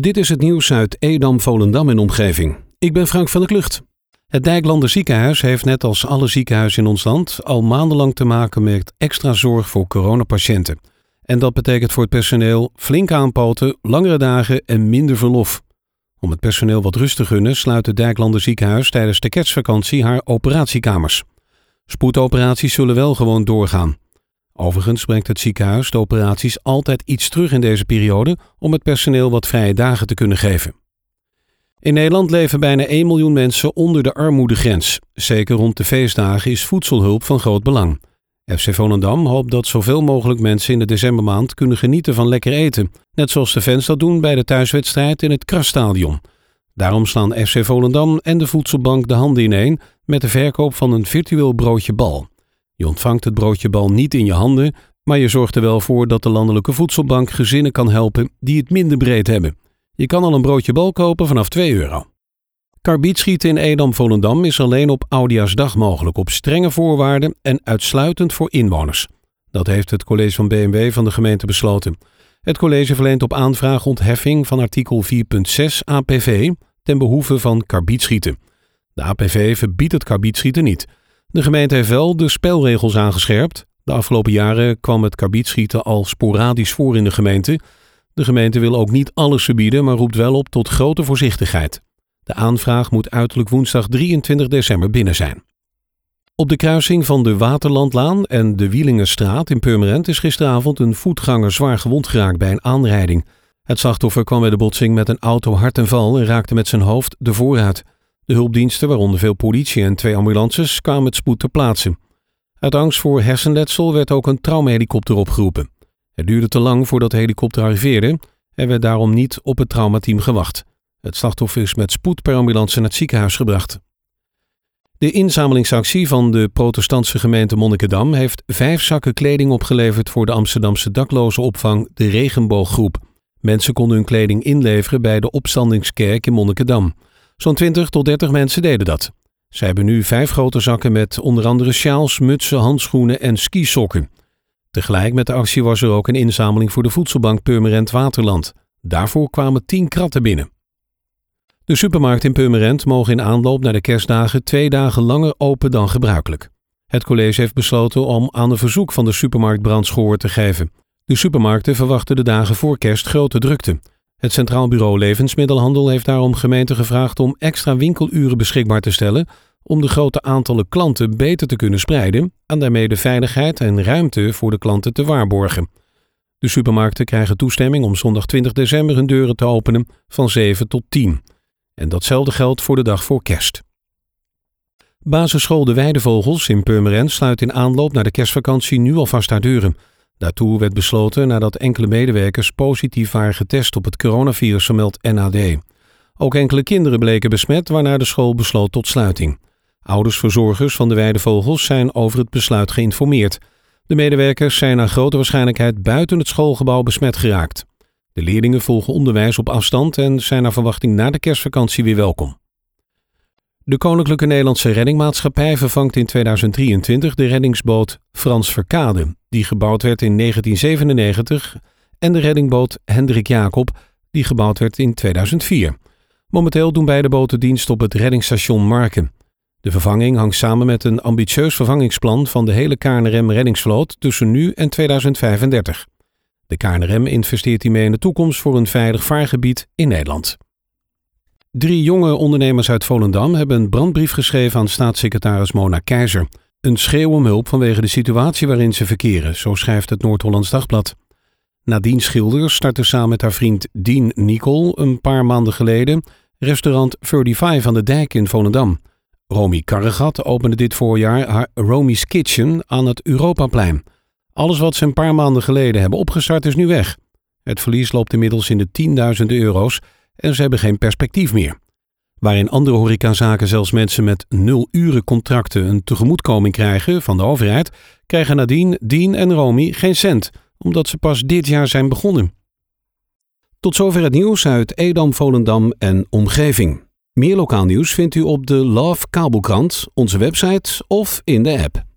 Dit is het nieuws uit Edam, Volendam en omgeving. Ik ben Frank van der Klucht. Het Dijklander ziekenhuis heeft net als alle ziekenhuizen in ons land al maandenlang te maken met extra zorg voor coronapatiënten. En dat betekent voor het personeel flink aanpoten, langere dagen en minder verlof. Om het personeel wat rust te gunnen sluit het Dijklander ziekenhuis tijdens de kerstvakantie haar operatiekamers. Spoedoperaties zullen wel gewoon doorgaan. Overigens brengt het ziekenhuis de operaties altijd iets terug in deze periode om het personeel wat vrije dagen te kunnen geven. In Nederland leven bijna 1 miljoen mensen onder de armoedegrens. Zeker rond de feestdagen is voedselhulp van groot belang. FC Volendam hoopt dat zoveel mogelijk mensen in de decembermaand kunnen genieten van lekker eten, net zoals de fans dat doen bij de thuiswedstrijd in het Krasstadion. Daarom slaan FC Volendam en de Voedselbank de handen ineen met de verkoop van een virtueel broodje bal. Je ontvangt het broodje bal niet in je handen, maar je zorgt er wel voor dat de Landelijke Voedselbank gezinnen kan helpen die het minder breed hebben. Je kan al een broodje bal kopen vanaf 2 euro. Karbietschieten in Edam-Volendam is alleen op Oudjaarsdag mogelijk op strenge voorwaarden en uitsluitend voor inwoners. Dat heeft het college van BMW van de gemeente besloten. Het college verleent op aanvraag ontheffing van artikel 4.6 APV ten behoeve van karbietschieten. De APV verbiedt het karbietschieten niet. De gemeente heeft wel de spelregels aangescherpt. De afgelopen jaren kwam het karbietschieten al sporadisch voor in de gemeente. De gemeente wil ook niet alles verbieden, maar roept wel op tot grote voorzichtigheid. De aanvraag moet uiterlijk woensdag 23 december binnen zijn. Op de kruising van de Waterlandlaan en de Wielingenstraat in Purmerend is gisteravond een voetganger zwaar gewond geraakt bij een aanrijding. Het slachtoffer kwam bij de botsing met een auto hard en val en raakte met zijn hoofd de vooruit. De hulpdiensten, waaronder veel politie en twee ambulances, kwamen met spoed ter plaatse. Uit angst voor hersenletsel werd ook een traumahelikopter opgeroepen. Het duurde te lang voordat de helikopter arriveerde en werd daarom niet op het traumateam gewacht. Het slachtoffer is met spoed per ambulance naar het ziekenhuis gebracht. De inzamelingsactie van de protestantse gemeente Monnikendam heeft vijf zakken kleding opgeleverd voor de Amsterdamse daklozenopvang De Regenbooggroep. Mensen konden hun kleding inleveren bij de opstandingskerk in Monnikendam. Zo'n 20 tot 30 mensen deden dat. Zij hebben nu vijf grote zakken met onder andere sjaals, mutsen, handschoenen en skisokken. Tegelijk met de actie was er ook een inzameling voor de voedselbank Purmerend Waterland. Daarvoor kwamen 10 kratten binnen. De supermarkt in Purmerend mogen in aanloop naar de kerstdagen twee dagen langer open dan gebruikelijk. Het college heeft besloten om aan de verzoek van de supermarkt brandschoor te geven. De supermarkten verwachten de dagen voor kerst grote drukte. Het Centraal Bureau Levensmiddelhandel heeft daarom gemeenten gevraagd om extra winkeluren beschikbaar te stellen om de grote aantallen klanten beter te kunnen spreiden en daarmee de veiligheid en ruimte voor de klanten te waarborgen. De supermarkten krijgen toestemming om zondag 20 december hun deuren te openen van 7 tot 10. En datzelfde geldt voor de dag voor kerst. Basisschool De Weidevogels in Purmerend sluit in aanloop naar de kerstvakantie nu alvast haar deuren. Daartoe werd besloten nadat enkele medewerkers positief waren getest op het coronavirus, vermeldt NAD. Ook enkele kinderen bleken besmet, waarna de school besloot tot sluiting. Ouders-verzorgers van de weidevogels zijn over het besluit geïnformeerd. De medewerkers zijn naar grote waarschijnlijkheid buiten het schoolgebouw besmet geraakt. De leerlingen volgen onderwijs op afstand en zijn naar verwachting na de kerstvakantie weer welkom. De Koninklijke Nederlandse Reddingmaatschappij vervangt in 2023 de reddingsboot Frans Verkade, die gebouwd werd in 1997, en de reddingboot Hendrik Jacob, die gebouwd werd in 2004. Momenteel doen beide boten dienst op het reddingsstation Marken. De vervanging hangt samen met een ambitieus vervangingsplan van de hele KNRM reddingsvloot tussen nu en 2035. De KNRM investeert hiermee in de toekomst voor een veilig vaargebied in Nederland. Drie jonge ondernemers uit Volendam hebben een brandbrief geschreven aan staatssecretaris Mona Keizer. Een schreeuw om hulp vanwege de situatie waarin ze verkeren, zo schrijft het Noord-Hollands Dagblad. Nadien Schilders startte samen met haar vriend Dien Nicol een paar maanden geleden restaurant 35 aan de Dijk in Volendam. Romy Karregat opende dit voorjaar haar Romy's Kitchen aan het Europaplein. Alles wat ze een paar maanden geleden hebben opgestart is nu weg. Het verlies loopt inmiddels in de tienduizenden euro's en ze hebben geen perspectief meer. Waarin andere horecazaken zelfs mensen met nul-uren contracten een tegemoetkoming krijgen van de overheid, krijgen nadien Dien en Romy geen cent, omdat ze pas dit jaar zijn begonnen. Tot zover het nieuws uit Edam, Volendam en omgeving. Meer lokaal nieuws vindt u op de Love Kabelkrant, onze website of in de app.